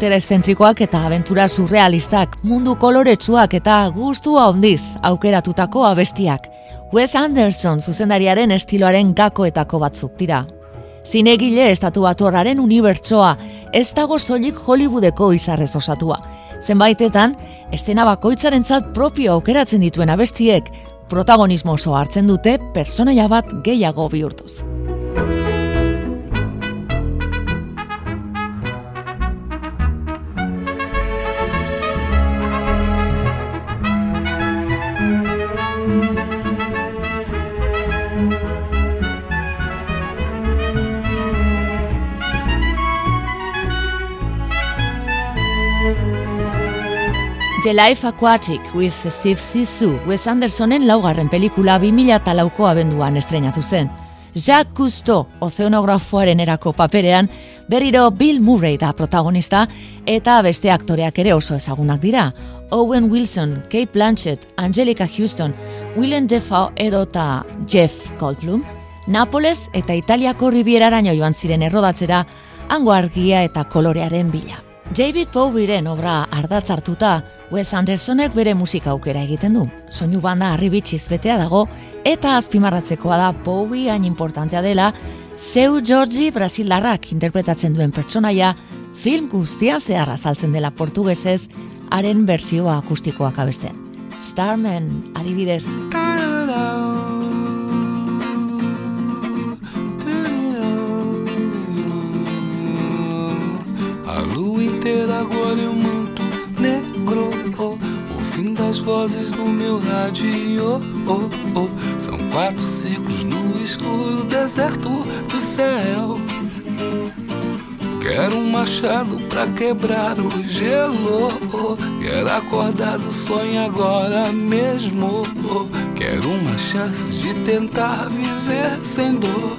Karakter eszentrikoak eta abentura surrealistak, mundu koloretsuak eta gustua ondiz aukeratutako abestiak. Wes Anderson zuzendariaren estiloaren gakoetako batzuk dira. Zinegile estatu batorraren unibertsoa, ez dago soilik Hollywoodeko izarrez osatua. Zenbaitetan, estena bakoitzaren propio aukeratzen dituen abestiek, protagonismo oso hartzen dute personaia bat gehiago bihurtuz. The Life Aquatic with Steve Zissou, Wes Andersonen laugarren pelikula 2008ko abenduan estrenatu zen. Jacques Cousteau, ozeonografoaren erako paperean, berriro Bill Murray da protagonista eta beste aktoreak ere oso ezagunak dira. Owen Wilson, Kate Blanchett, Angelica Houston, Willem Dafoe edota Jeff Goldblum, Napoles eta Italiako Rivieraraino joan ziren errodatzera, hango argia eta kolorearen bila. David Bowieren obra ardatz hartuta, Wes Andersonek bere musika aukera egiten du. Soinu banda arribitxiz betea dago, eta azpimarratzekoa da Bowie hain importantea dela, Seu Georgi Brasilarrak interpretatzen duen pertsonaia, film guztia zehar azaltzen dela portugesez, haren berzioa akustikoak abesten. Starman, adibidez. Das vozes do meu rádio. Oh, oh, são quatro ciclos no escuro deserto do céu. Quero um machado pra quebrar o gelo. Oh, quero acordar do sonho agora mesmo. Oh, quero uma chance de tentar viver sem dor.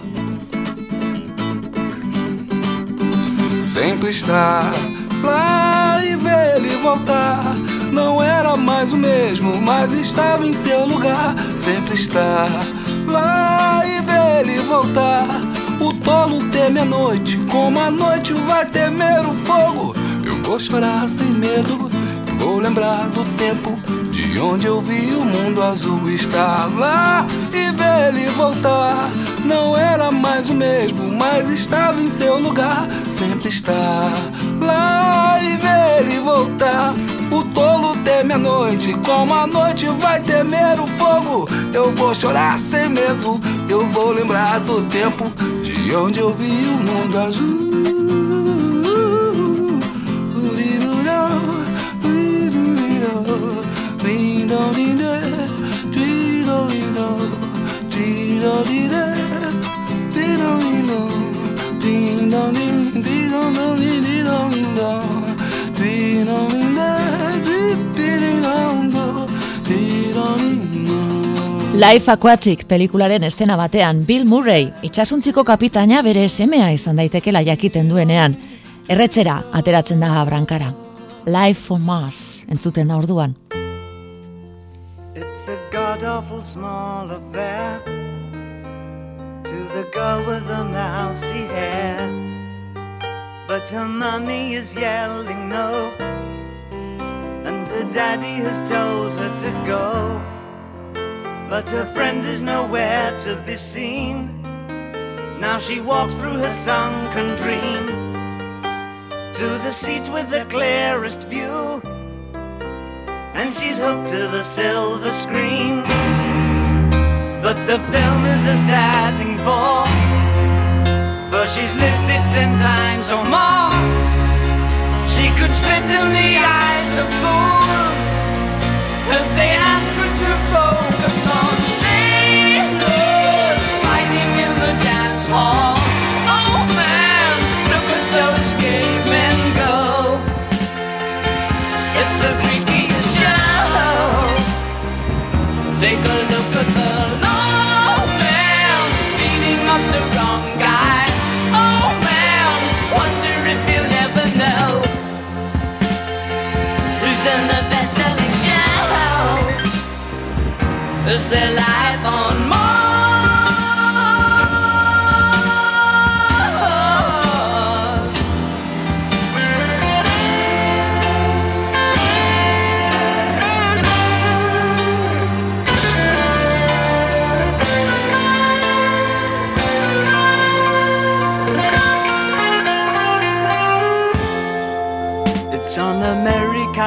Sempre estar lá e ver ele voltar. Não era mais o mesmo, mas estava em seu lugar. Sempre está lá e ver ele voltar. O tolo teme a noite, como a noite vai temer o fogo. Eu vou chorar sem medo, vou lembrar do tempo de onde eu vi o mundo azul estar lá e ver ele voltar. Não era mais o mesmo, mas estava em seu lugar. Sempre está lá e ver ele voltar. O tolo teme a noite, como a noite vai temer o fogo. Eu vou chorar sem medo, eu vou lembrar do tempo de onde eu vi o mundo azul. Life Aquatic pelikularen estena batean Bill Murray itxasuntziko kapitaina bere semea izan daitekela jakiten duenean. Erretzera ateratzen da abrankara. Life for Mars entzuten da orduan. It's a god awful small affair To the girl with the mousy hair But her mommy is yelling no And her daddy has told her to go But her friend is nowhere to be seen. Now she walks through her sunken dream to the seat with the clearest view. And she's hooked to the silver screen. But the film is a sad thing for, for she's lived it ten times or more. She could spit in the eyes of fools if they ask Is there life on Mars?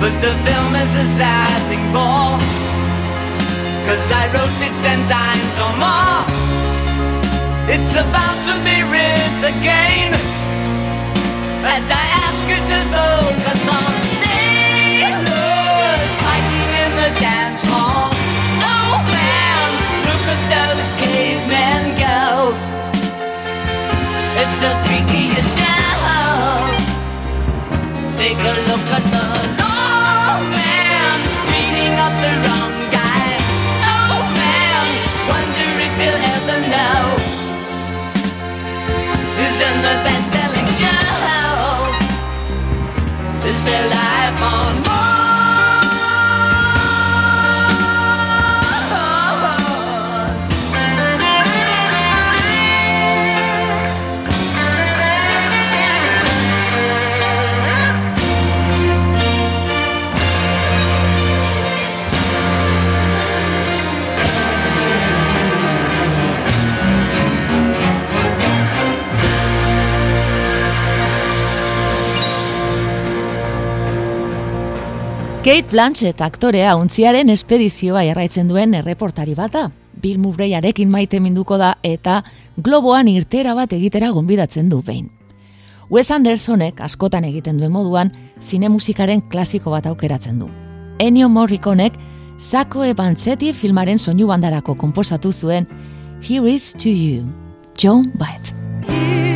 But the film is a sad thing for. Cause I wrote it ten times or more. It's about to be writ again As I ask you to vote for some sailors Fighting in the dance hall Oh man, look at those cavemen go It's a freaky show Take a look at the fantasy life on Kate Blanchett aktorea untziaren espedizioa erraitzen duen erreportari bata. Bill Murrayarekin maite minduko da eta globoan irtera bat egitera gonbidatzen du behin. Wes Andersonek askotan egiten duen moduan zine musikaren klasiko bat aukeratzen du. Ennio Morriconek Sako Ebantzetti filmaren soinu bandarako konposatu zuen Here is to you, John Baez.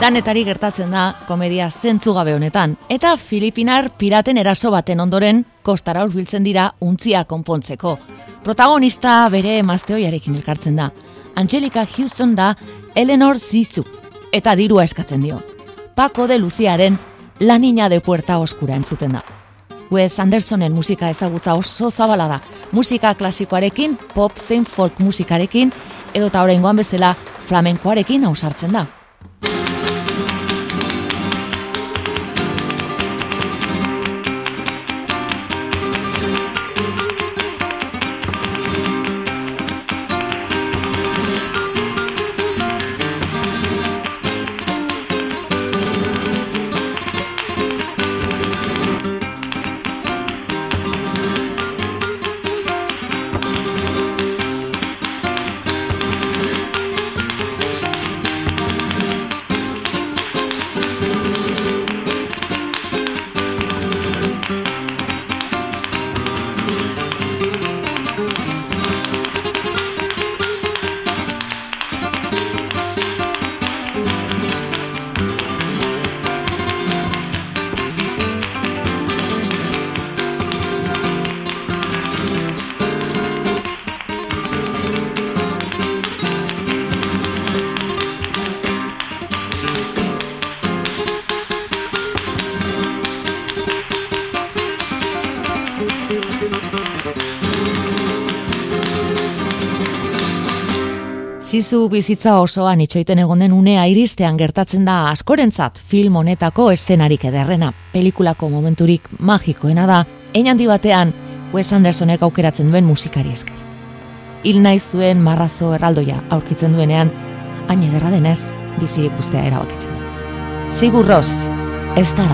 Danetari gertatzen da komedia zentzugabe honetan, eta Filipinar piraten eraso baten ondoren kostara urbiltzen dira untzia konpontzeko. Protagonista bere emazteoiarekin elkartzen da. Angelica Houston da Eleanor Zizu, eta dirua eskatzen dio. Paco de Luciaren La Niña de Puerta Oskura entzuten da. Wes Andersonen musika ezagutza oso zabala da. Musika klasikoarekin, pop zein folk musikarekin, edo ta oraingoan bezala flamenkoarekin ausartzen da. Zizu bizitza osoan itxoiten egon den unea iristean gertatzen da askorentzat film honetako estenarik ederrena. Pelikulako momenturik magikoena da, ein handi batean Wes Andersonek aukeratzen duen musikari esker. Hil nahi zuen marrazo erraldoia aurkitzen duenean, hain ederra denez, bizirik ustea erabakitzen. Sigur Ross, ez da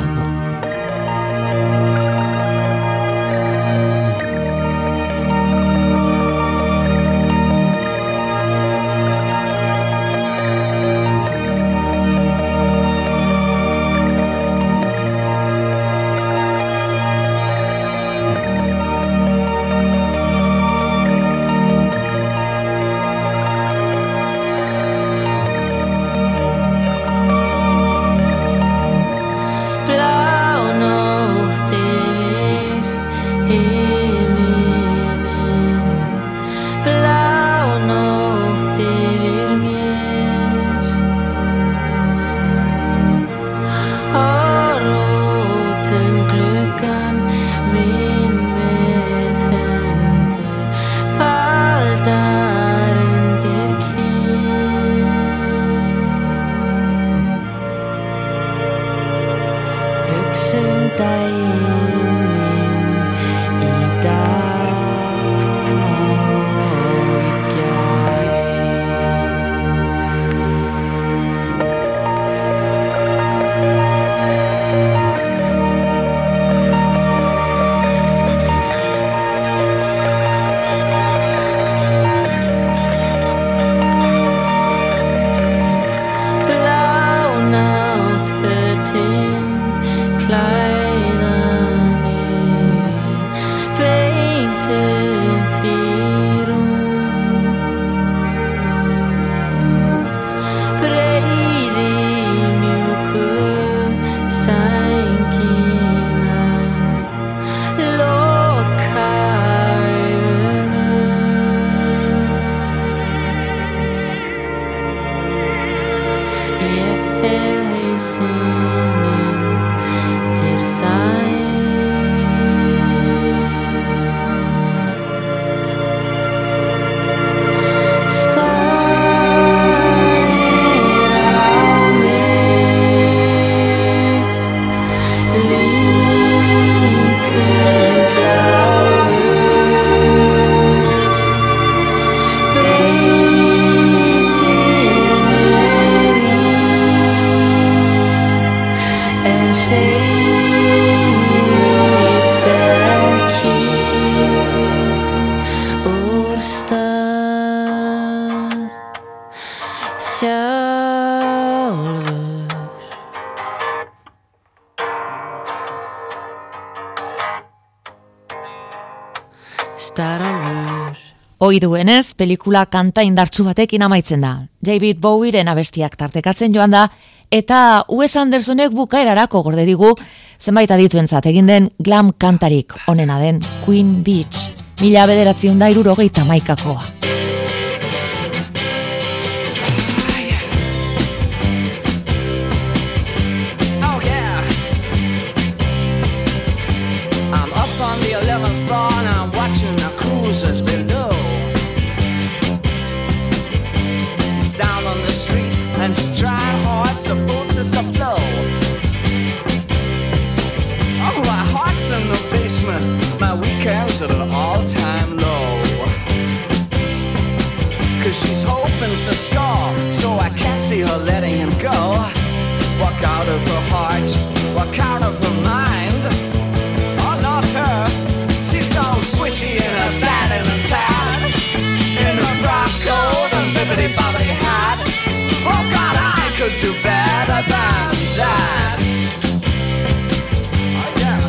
Hoi duenez, pelikula kanta indartsu batekin amaitzen da. David Bowieren abestiak tartekatzen joan da, eta Wes Andersonek bukaerarako gorde digu, zenbait adituentzat egin den glam kantarik onena den Queen Beach, mila bederatziun da irurogeita maikakoa. a scar, so I can't see her letting him go. Walk out of her heart, walk out of her mind. I love her. She's so swishy in her satin and tan, in her frock coat and bibbity bobbity hat. Oh God, I could do better than that. Oh, yeah.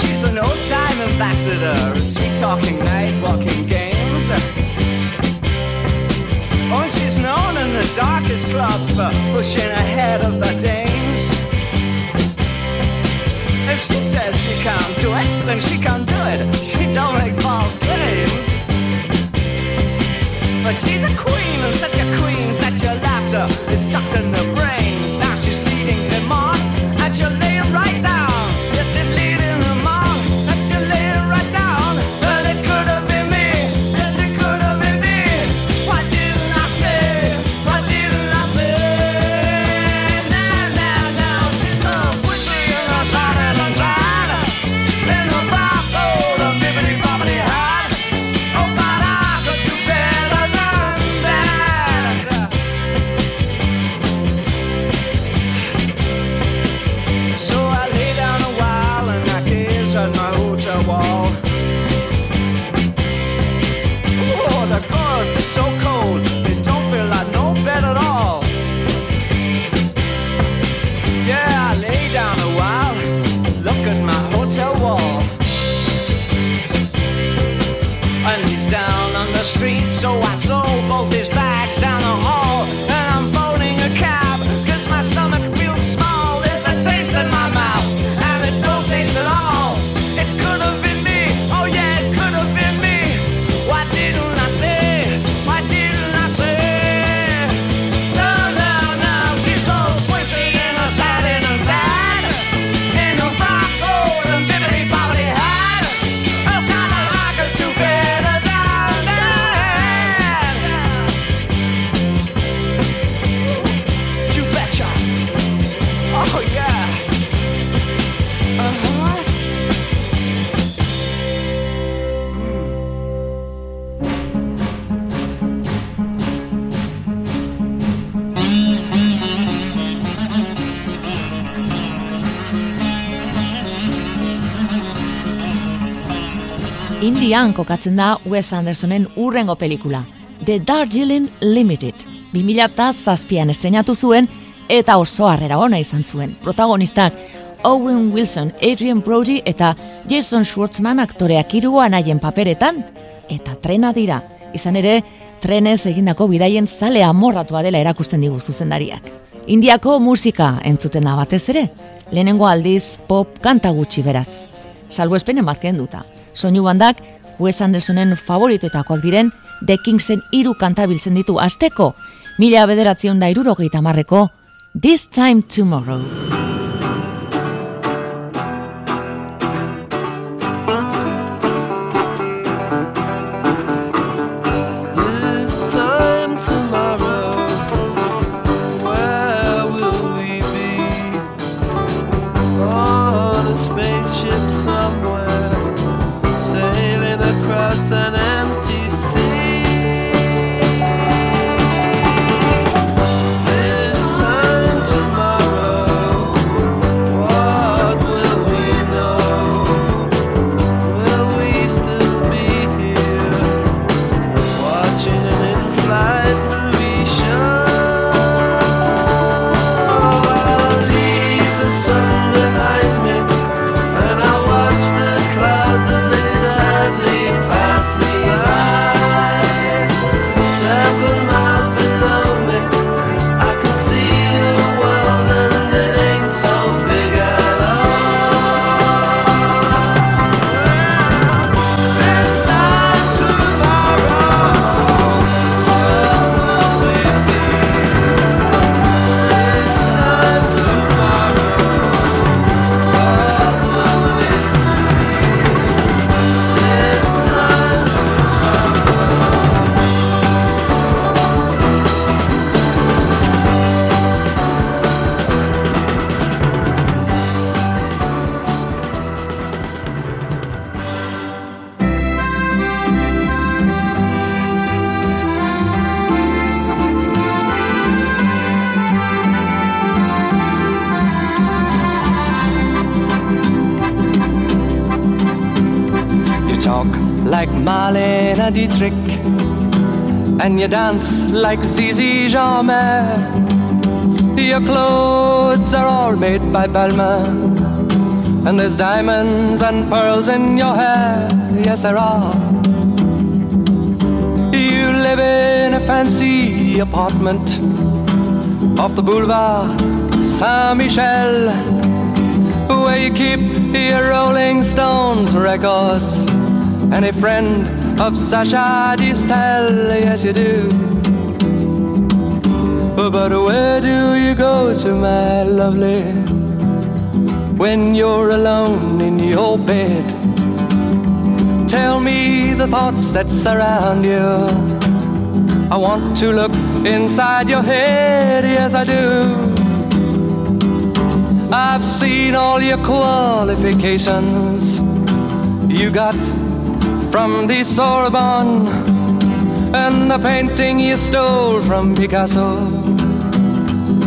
She's an old-time ambassador, a sweet-talking, night-walking game known in the darkest clubs for pushing ahead of the dames. If she says she can't do it, then she can't do it. She don't make false claims. But she's a queen, and such a queen that your laughter is sucked in the brains. Indian kokatzen da Wes Andersonen urrengo pelikula, The Darjeeling Limited. 2007an estrenatu zuen eta oso harrera ona izan zuen. Protagonistak Owen Wilson, Adrian Brody eta Jason Schwartzman aktoreak iruan haien paperetan eta trena dira. Izan ere, trenez egindako bidaien zale amorratua dela erakusten digu zuzendariak. Indiako musika entzuten da batez ere, lehenengo aldiz pop kanta gutxi beraz. Salgo espenen bat duta. Soinu bandak, Wes Andersonen favoritoetakoak diren, The Kingsen iru kanta biltzen ditu azteko, mila bederatzion da irurogeita marreko, This Time Tomorrow. Dietrich And you dance like Zizi Jamais. Your clothes are all made by Balmain And there's diamonds and pearls in your hair. Yes, there are. You live in a fancy apartment Off the boulevard Saint-Michel Where you keep your Rolling Stones records. And a friend of Sasha Distel, yes you do. Oh, but where do you go to, my lovely, when you're alone in your bed? Tell me the thoughts that surround you. I want to look inside your head, yes I do. I've seen all your qualifications. You got from the Sorbonne and the painting you stole from Picasso.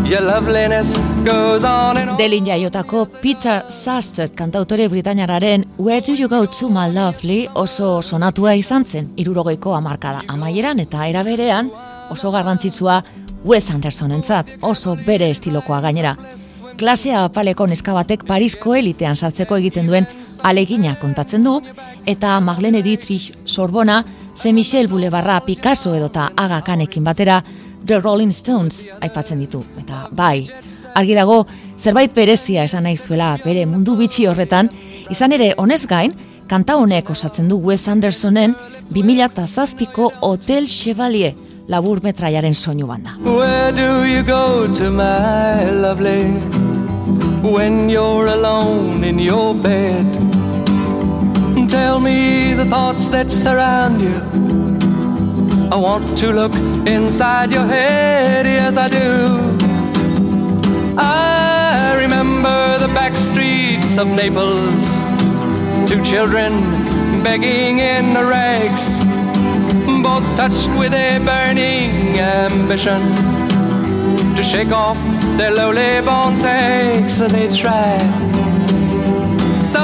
Your loveliness goes on and on. Delin jaiotako Peter Saster kantautore britainararen Where do you go to my lovely oso sonatua izan zen, irurogeiko amarkada amaieran eta eraberean oso garrantzitsua Wes Andersonentzat oso bere estilokoa gainera. Klasea apaleko neskabatek Parisko elitean sartzeko egiten duen alegina kontatzen du, eta Marlene Dietrich Sorbona, ze Michel Boulevarra Picasso edota Aga Kanekin batera, The Rolling Stones aipatzen ditu. Eta bai, argi dago, zerbait berezia esan nahi zuela bere mundu bitxi horretan, izan ere honez gain, kanta honek osatzen du Wes Andersonen 2007ko Hotel Chevalier labur metraiaren soinu banda. Where do you go to my lovely When you're alone in your bed tell me the thoughts that surround you. I want to look inside your head, yes, I do. I remember the back streets of Naples, two children begging in the rags, both touched with a burning ambition to shake off their lowly born takes, they try. So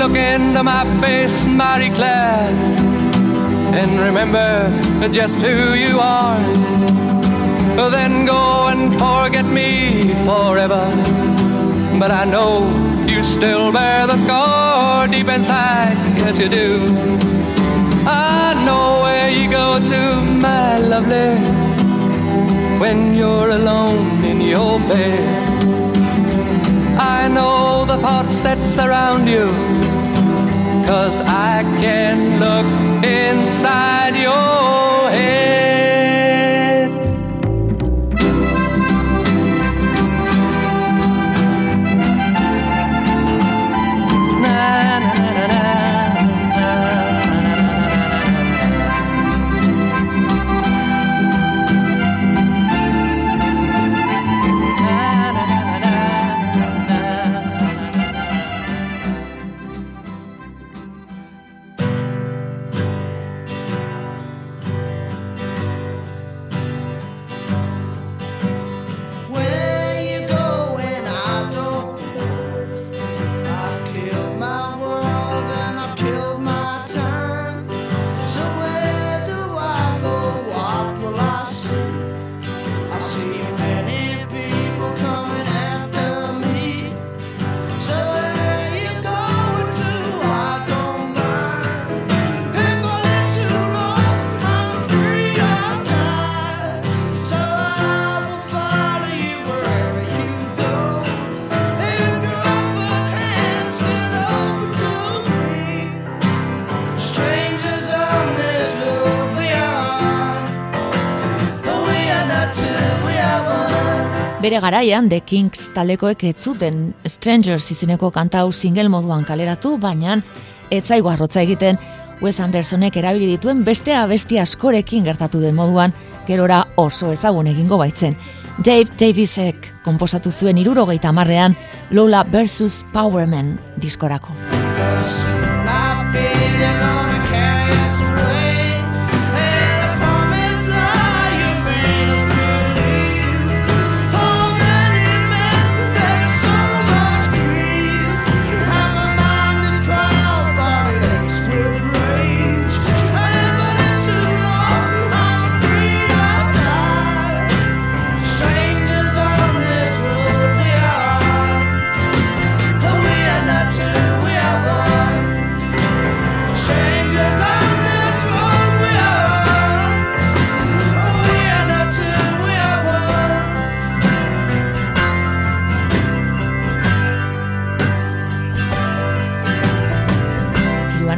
look into my face, Marie Claire, and remember just who you are. Then go and forget me forever. But I know you still bear the scar deep inside, yes you do. I know where you go to, my lovely, when you're alone in your bed. I know the thoughts that surround you, cause I can look inside your Bere garaian The Kings taldekoek ez zuten Strangers izeneko kanta hau single moduan kaleratu, baina ez zaigu arrotza egiten Wes Andersonek erabili dituen beste abesti askorekin gertatu den moduan, gerora oso ezagun egingo baitzen. Dave Davisek konposatu zuen irurogeita marrean Lola vs. Powerman diskorako.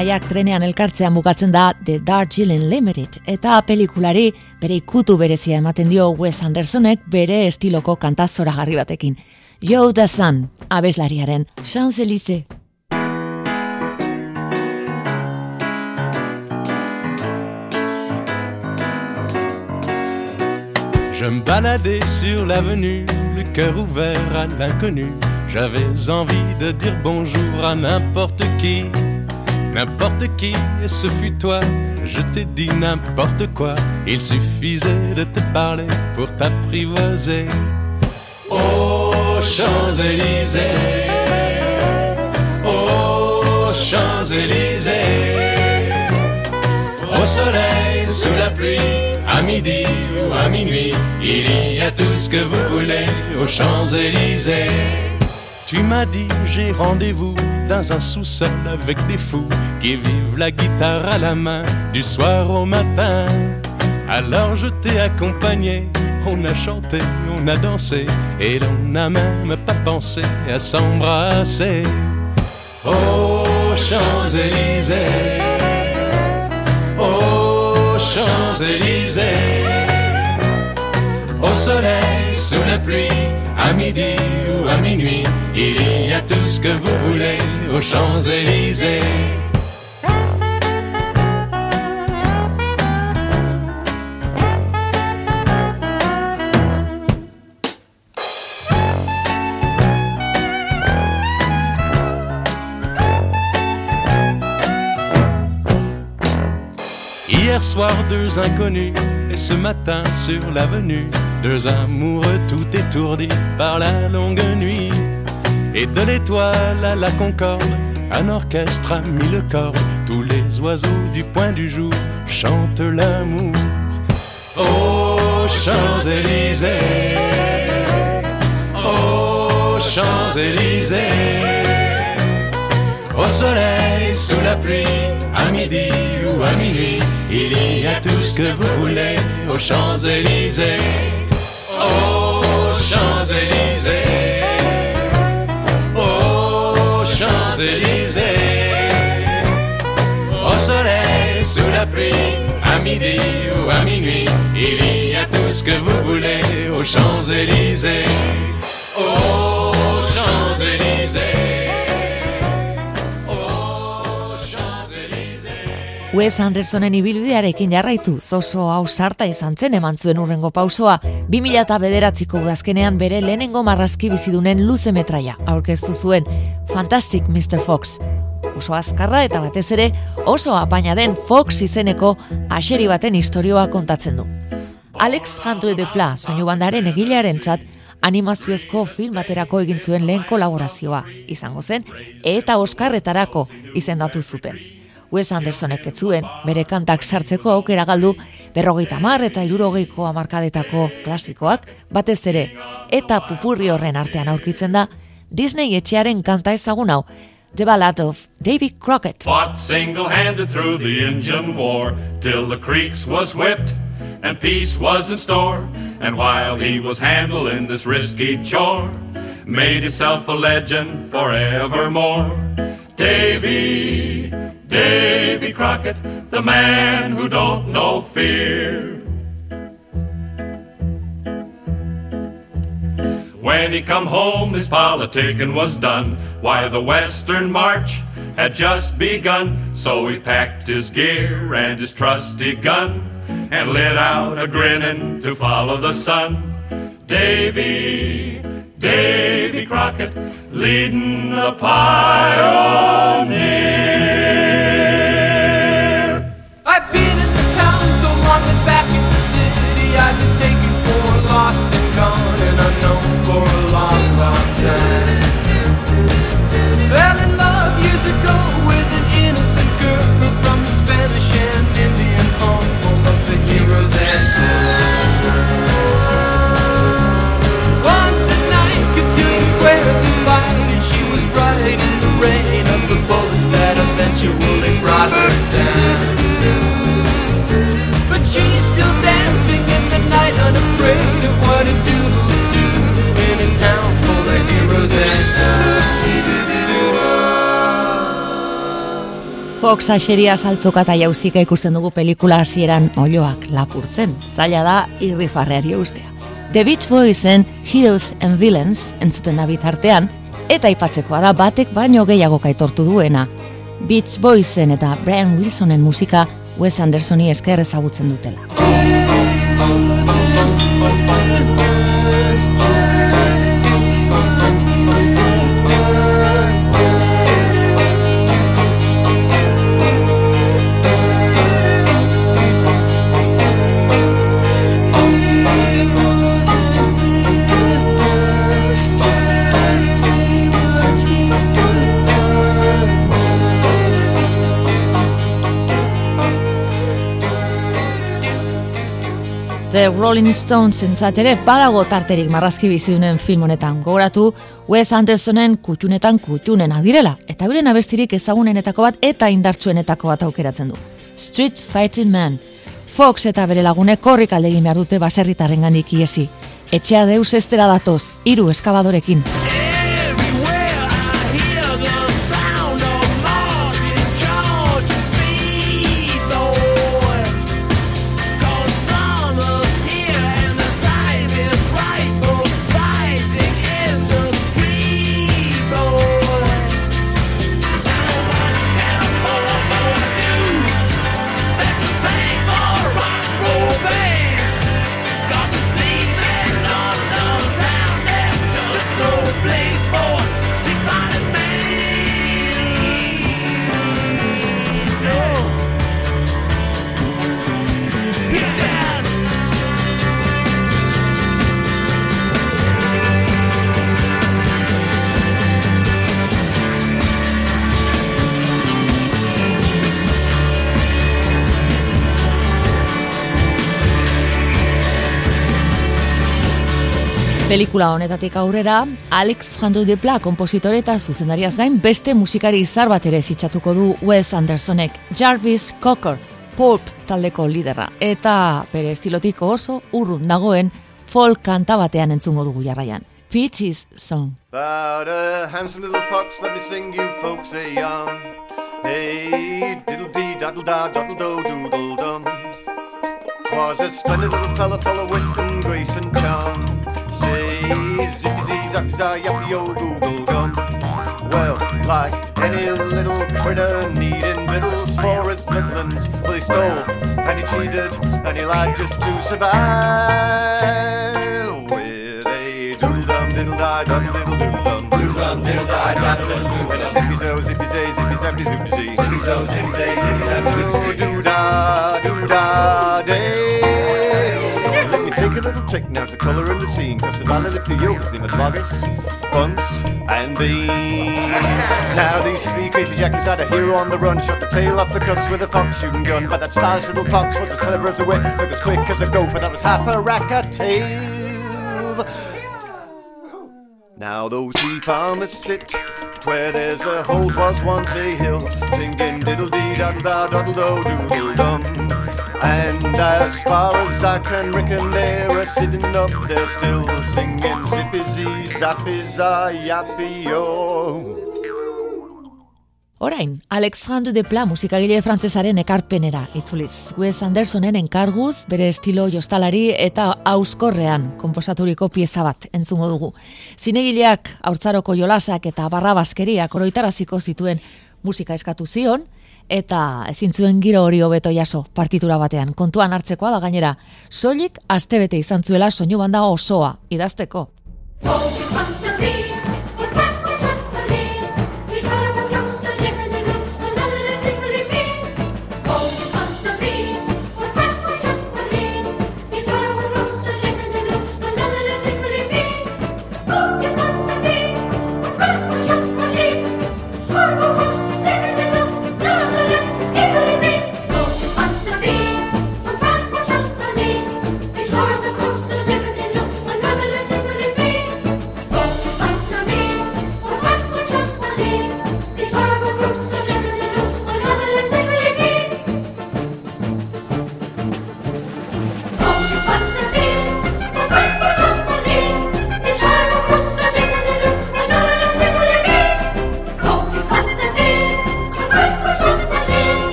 Iruanaiak trenean elkartzean bukatzen da The Darjeeling Limited eta pelikulari bere ikutu berezia ematen dio Wes Andersonek bere estiloko kantazora garri batekin. Joe the Sun, abeslariaren Champs-Élysées. Je me baladais sur l'avenue, le cœur ouvert à l'inconnu. J'avais envie de dire bonjour à n'importe qui, n'importe qui, ce fut toi. Je t'ai dit n'importe quoi, il suffisait de te parler pour t'apprivoiser. Aux Champs-Élysées, aux Champs-Élysées, au soleil, sous la pluie, à midi ou à minuit, il y a tout ce que vous voulez aux Champs-Élysées. Tu m'as dit j'ai rendez-vous dans un sous-sol avec des fous qui vivent la guitare à la main du soir au matin. Alors je t'ai accompagné, on a chanté, on a dansé et l'on n'a même pas pensé à s'embrasser. Aux Champs-Élysées, aux Champs-Élysées, au soleil, sous la pluie, à midi à minuit, il y a tout ce que vous voulez aux Champs-Élysées. Hier soir, deux inconnus, et ce matin sur l'avenue, deux amoureux tout étourdis par la longue nuit. Et de l'étoile à la concorde, Un orchestre a mis le corps, tous les oiseaux du point du jour chantent l'amour. Aux Champs-Élysées, aux Champs-Élysées, au soleil, sous la pluie, à midi ou à minuit, il y a tout ce que vous voulez aux Champs-Élysées. Aux Champs-Élysées, aux Champs-Élysées, au soleil, sous la pluie, à midi ou à minuit, il y a tout ce que vous voulez aux Champs-Élysées. Aux Champs-Élysées. Wes Andersonen ibilbidearekin jarraituz oso ausarta izan zen eman zuen urrengo pausoa, 2000 bederatziko udazkenean bere lehenengo marrazki bizidunen luze metraia aurkeztu zuen, Fantastic Mr. Fox. Oso azkarra eta batez ere oso apaina den Fox izeneko aseri baten istorioa kontatzen du. Alex Handre de Pla, soinu bandaren egilearentzat animaziozko film baterako egin zuen lehen kolaborazioa izango zen eta Oscarretarako izendatu zuten. Wes Andersonek ez zuen, bere kantak sartzeko aukera galdu, berrogeita mar eta irurogeiko amarkadetako klasikoak, batez ere, eta pupurri horren artean aurkitzen da, Disney etxearen kanta ezagun hau, The Ballad of Davy Crockett. Fought single-handed through the Indian War till the creeks was whipped and peace was in store. And while he was handling this risky chore, made himself a legend forevermore. Davy, Davy Crockett, the man who don't know fear. When he come home, his politicking was done. Why, the Western March had just begun. So he packed his gear and his trusty gun and lit out a grinning to follow the sun. Davy, Davy Crockett, leading the pioneer. Fox aseria saltoka eta jauzika ikusten dugu pelikula hasieran olioak lapurtzen. Zaila da irrifarreari ustea. The Beach Boysen Heroes and Villains entzuten da bitartean, eta aipatzekoa da batek baino gehiago kaitortu duena. Beach Boysen eta Brian Wilsonen musika Wes Andersoni esker ezagutzen dutela. The Rolling Stones entzat ere badago tarterik marrazki bizidunen film honetan. Gogoratu Wes Andersonen kutxunetan kutxunena direla, eta euren abestirik ezagunenetako bat eta indartsuenetako bat aukeratzen du. Street Fighting Man. Fox eta bere lagunek korrik alde egin behar dute baserritarren gandik iesi. Etxea deus estera datoz, hiru eskabadorekin. Pelikula honetatik aurrera, Alex Jandu de Pla kompositore eta zuzendariaz gain beste musikari izar bat ere fitxatuko du Wes Andersonek, Jarvis Cocker, Pulp taldeko lidera, eta bere estilotik oso urrun dagoen folk kanta batean entzungo dugu jarraian. Peaches Song. About a handsome little fox, let me sing you folks a yarn. Hey, diddle dee daddle da daddle do doodle dum. Was a splendid little fella, full of wit and grace and charm. Zippy zee, zappy za, yappy yo, google gum. Well, like any little critter needing victuals for its middlings, well, he stole and he cheated and he lied just to survive. With a doodle dum, diddle die, daddle diddle doodle dum, doodle dum, diddle die, daddle diddle doodle dum. Zippy zo, zippy zay, zippy zappy zoopy zee. Zippy zo, zippy zay, zippy zappy zoopy zee. Doo da, doo da, day. Let me take a little trick now to colour in the scene Yokes named Vargas, Bunce and Bean Now these three crazy jackies had a hero on the run. Shot the tail off the cuss with a fox shooting gun. But that stylish little fox was as clever as a whip Look as quick as a gopher, that was Happarackatave now those three farmers sit where there's a hole was once a hill, singing diddle dee daddle da daddle do doodle dum. And as far as I can reckon, they're sitting up there still singing zippy zee zappy za yappy yo. Orain, Alexandre de Pla musikagile frantsesaren ekarpenera itzuliz. Wes Andersonen enkarguz, bere estilo jostalari eta auskorrean konposaturiko pieza bat entzungo dugu. Zinegileak haurtzaroko jolasak eta barrabaskeriak oroitaraziko zituen musika eskatu zion, eta ezin zuen giro hori hobeto jaso partitura batean. Kontuan hartzekoa da gainera, soilik astebete izan zuela soinu banda osoa idazteko.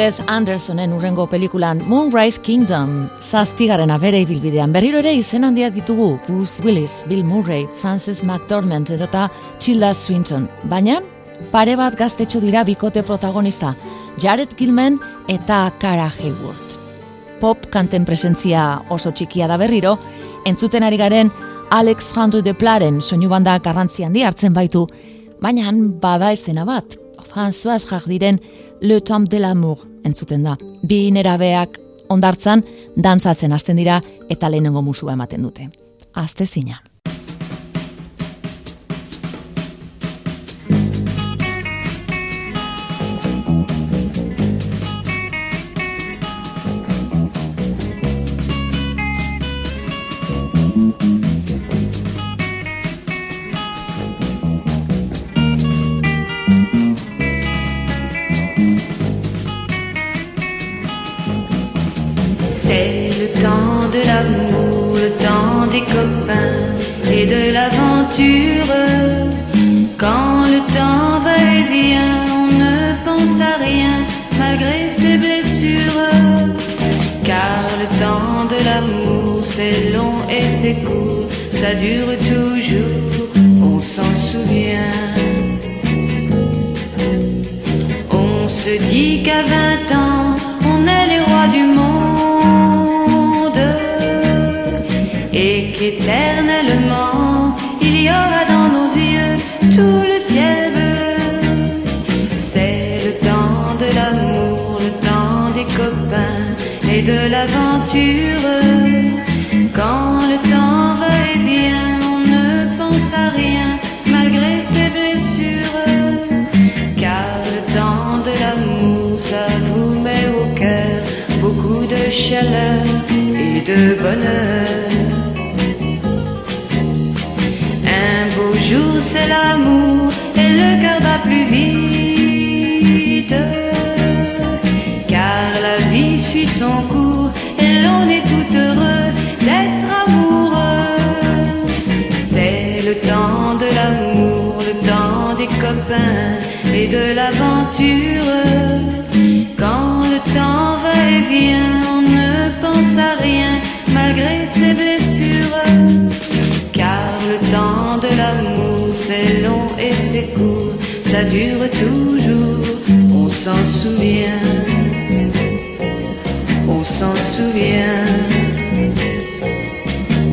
Wes Andersonen urrengo pelikulan Moonrise Kingdom zazpigaren bere ibilbidean berriro ere izen handiak ditugu Bruce Willis, Bill Murray, Frances McDormand edota Tilda Swinton. Baina pare bat gaztetxo dira bikote protagonista, Jared Gilman eta Cara Hayward. Pop kanten presentzia oso txikia da berriro, entzuten ari garen Alex Handu de Plaren soinu banda garrantzi handi hartzen baitu, baina bada estena bat, François Jardiren Le Temps de l'Amour entzuten da. Bi nerabeak ondartzan dantzatzen hasten dira eta lehenengo musua ematen dute. Azte zina. Temps de l'amour, le temps des copains et de l'aventure. Quand le temps va et vient, on ne pense à rien malgré ses blessures. Car le temps de l'amour, c'est long et c'est court, ça dure toujours, on s'en souvient. On se dit qu'à 20 ans, éternellement, il y aura dans nos yeux tout le ciel bleu. C'est le temps de l'amour, le temps des copains et de l'aventure. Quand le temps va et vient, on ne pense à rien malgré ses blessures. Car le temps de l'amour, ça vous met au cœur beaucoup de chaleur et de bonheur. C'est l'amour et le cœur bat plus vite. Car la vie suit son cours et l'on est tout heureux d'être amoureux. C'est le temps de l'amour, le temps des copains et de l'aventure. Quand le temps va et vient, on ne pense à rien malgré ses c'est long et c'est court, ça dure toujours, on s'en souvient, on s'en souvient,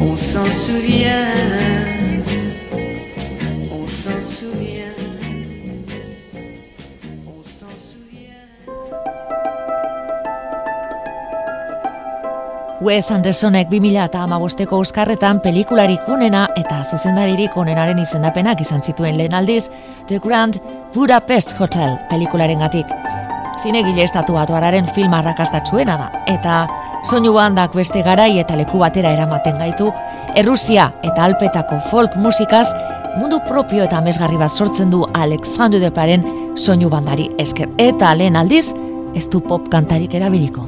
on s'en souvient, Wes Andersonek 2000 eta amabosteko Euskarretan pelikularik onena eta zuzendaririk onenaren izendapenak izan zituen lehen aldiz, The Grand Budapest Hotel pelikularen gatik. Zinegile estatu batuararen film arrakastatsuena da, eta soinu bandak beste garai eta leku batera eramaten gaitu, Errusia eta Alpetako folk musikaz mundu propio eta mesgarri bat sortzen du Alexandre Deparen soinu bandari esker. Eta lehen aldiz, ez du pop kantarik erabiliko.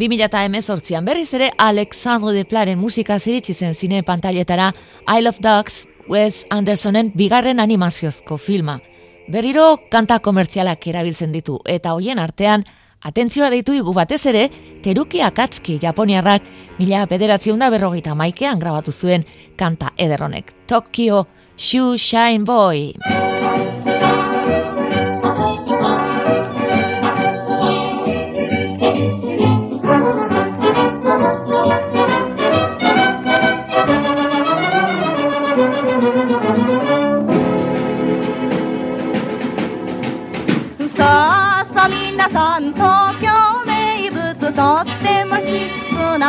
2018an berriz ere Alexandre de Plaren musika ziritsi zen zine pantailetara Isle of Dogs Wes Andersonen bigarren animaziozko filma. Berriro kanta komertzialak erabiltzen ditu eta hoien artean atentzioa deitu digu batez ere Teruki Akatsuki Japoniarrak mila bederatziun da berrogeita maikean grabatu zuen kanta ederronek. Tokyo Shoe Shine Boy.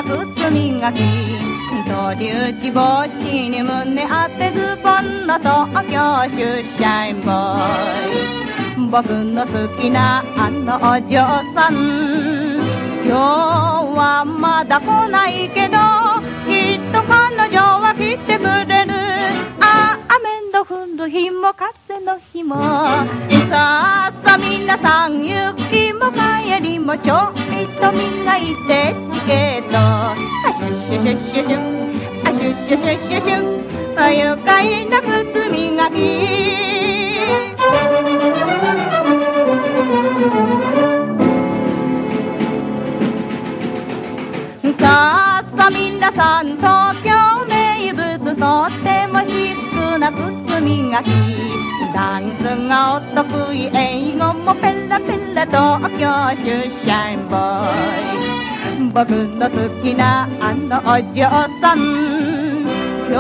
な靴磨き鳥打ち帽子に胸当てズボンの東京出社員ボーイ僕の好きなあのお嬢さん。今日はまだ来ないけどきっと彼女は来てくれる。あ雨の降る日も風の日も。さあさ皆さん行きも帰りもちょいと磨いてチケット。あシュッシュシュッシュシュッ。あシュッシュシュッシュシュッ。あ愉快な靴磨き。さあさ皆さん東京とってもシックな靴磨きダンスがお得意英語もペラペラ東京出社員ボーイ僕の好きなあのお嬢さん。今日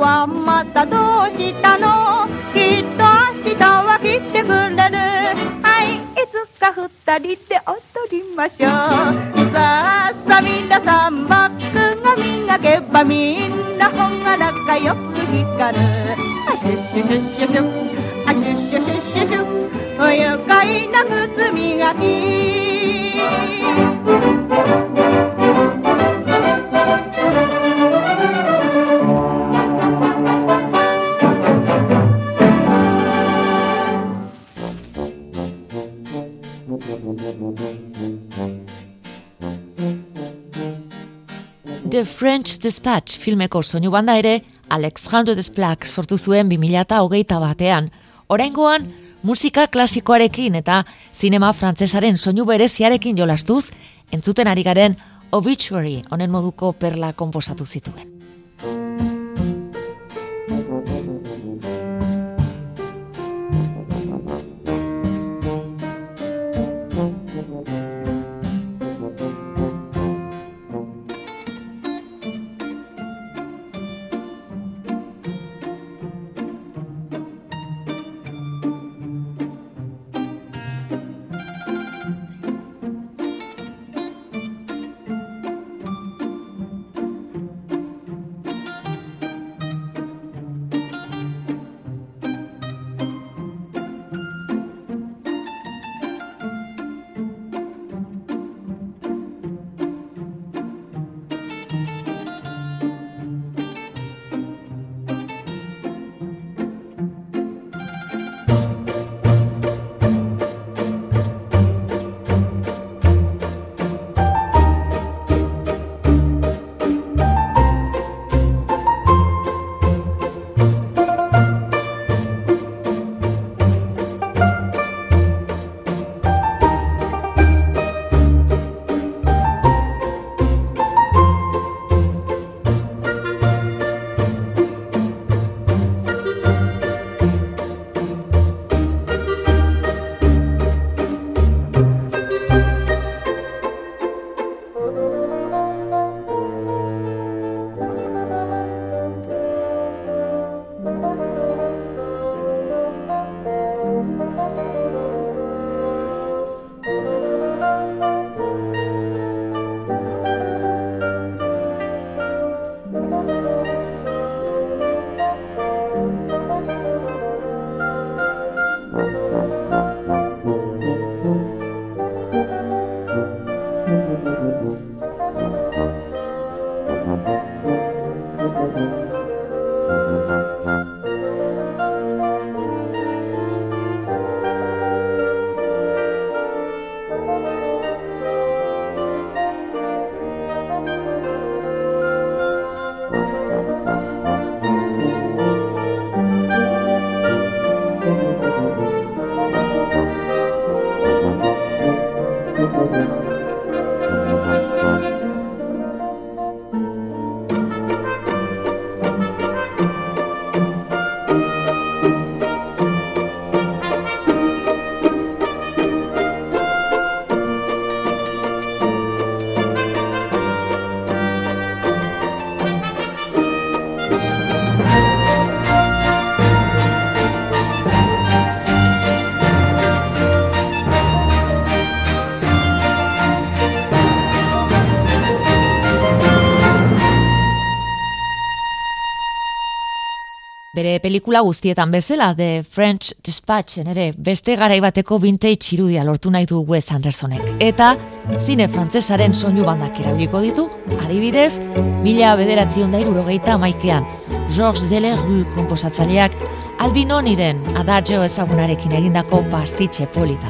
はまたどうしたの?きっと明日は来てくれる。はいいつか二人で踊りましょう。さあさあ皆さんバックが磨けばみんな本が仲良く光る。あシュッシュシュッシュシュッあシュッシュシュッシュシュッ愉快な靴磨き The French Dispatch filmeko soinu banda ere Alexandre Desplat sortu zuen 2008 batean. Oraingoan musika klasikoarekin eta zinema frantsesaren soinu bereziarekin jolastuz, entzuten ari garen Obituary honen moduko perla konposatu zituen. Pelikula guztietan bezala, The French Dispatchen ere beste garaibateko vintage irudia lortu nahi du Wes Andersonek. Eta zine frantsesaren soinu bandak erabiliko ditu, adibidez, mila bederatzion da irurogeita Georges Delerue komposatzaileak Albinoniren adagio ezagunarekin egindako pastitxe polita.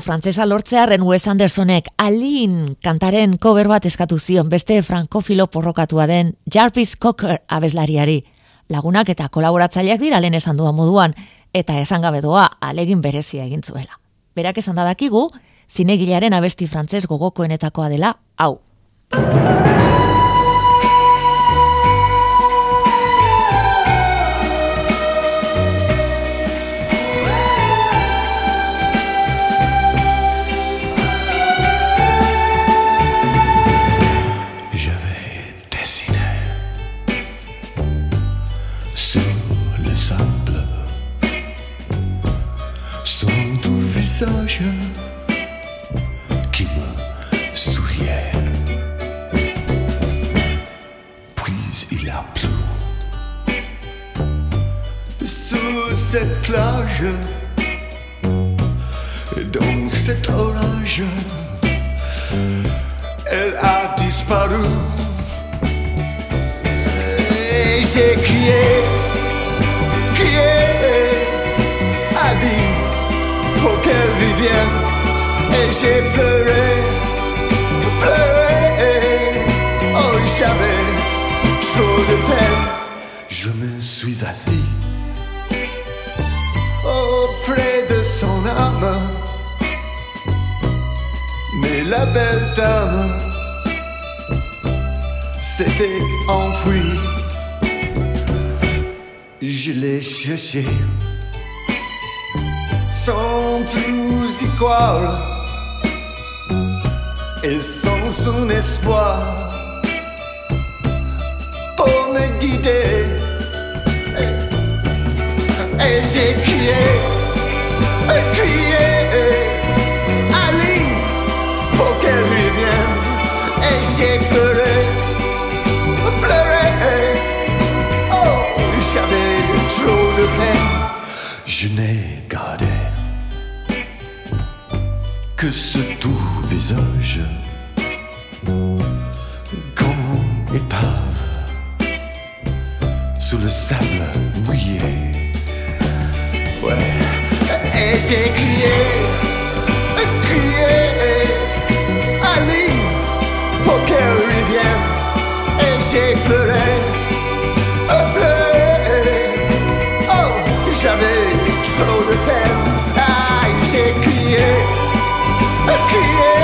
Frantsesa lortzearren Wes Andersonek Alin kantaren cover bat eskatu zion beste frankofilo porrokatua den Jarvis Cocker abeslariari. Lagunak eta kolaboratzaileak dira lehen esan duan moduan, eta esan gabe doa alegin berezia egin zuela. Berak esan dadakigu, zinegilearen abesti frantses gogokoenetakoa dela, hau. S'était enfuie. Je l'ai cherché sans plus y croire et sans son espoir pour me guider. Et j'ai crié, crié, Ali, pour qu'elle revienne. Et j'ai pleuré, Oh, j'avais trop de peine. Je n'ai gardé que ce doux visage comme épave sous le sable mouillé. Ouais. Et j'ai crié, crié, Ali, pour qu'elle revienne j'ai pleuré, euh, pleuré. Oh, j'avais trop de peine. Ah, j'ai crié, euh, crié.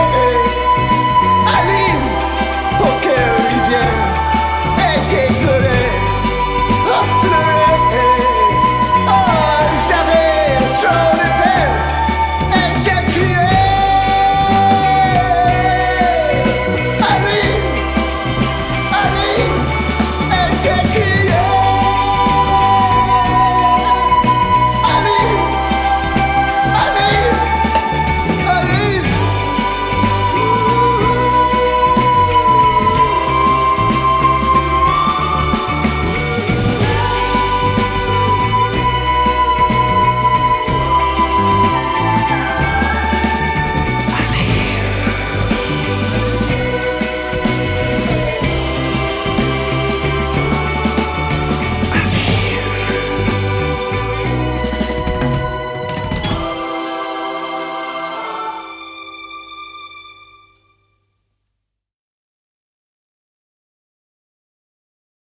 Aline, pour qu'elle revienne. Et j'ai pleuré, oh, pleuré. Oh, j'avais trop de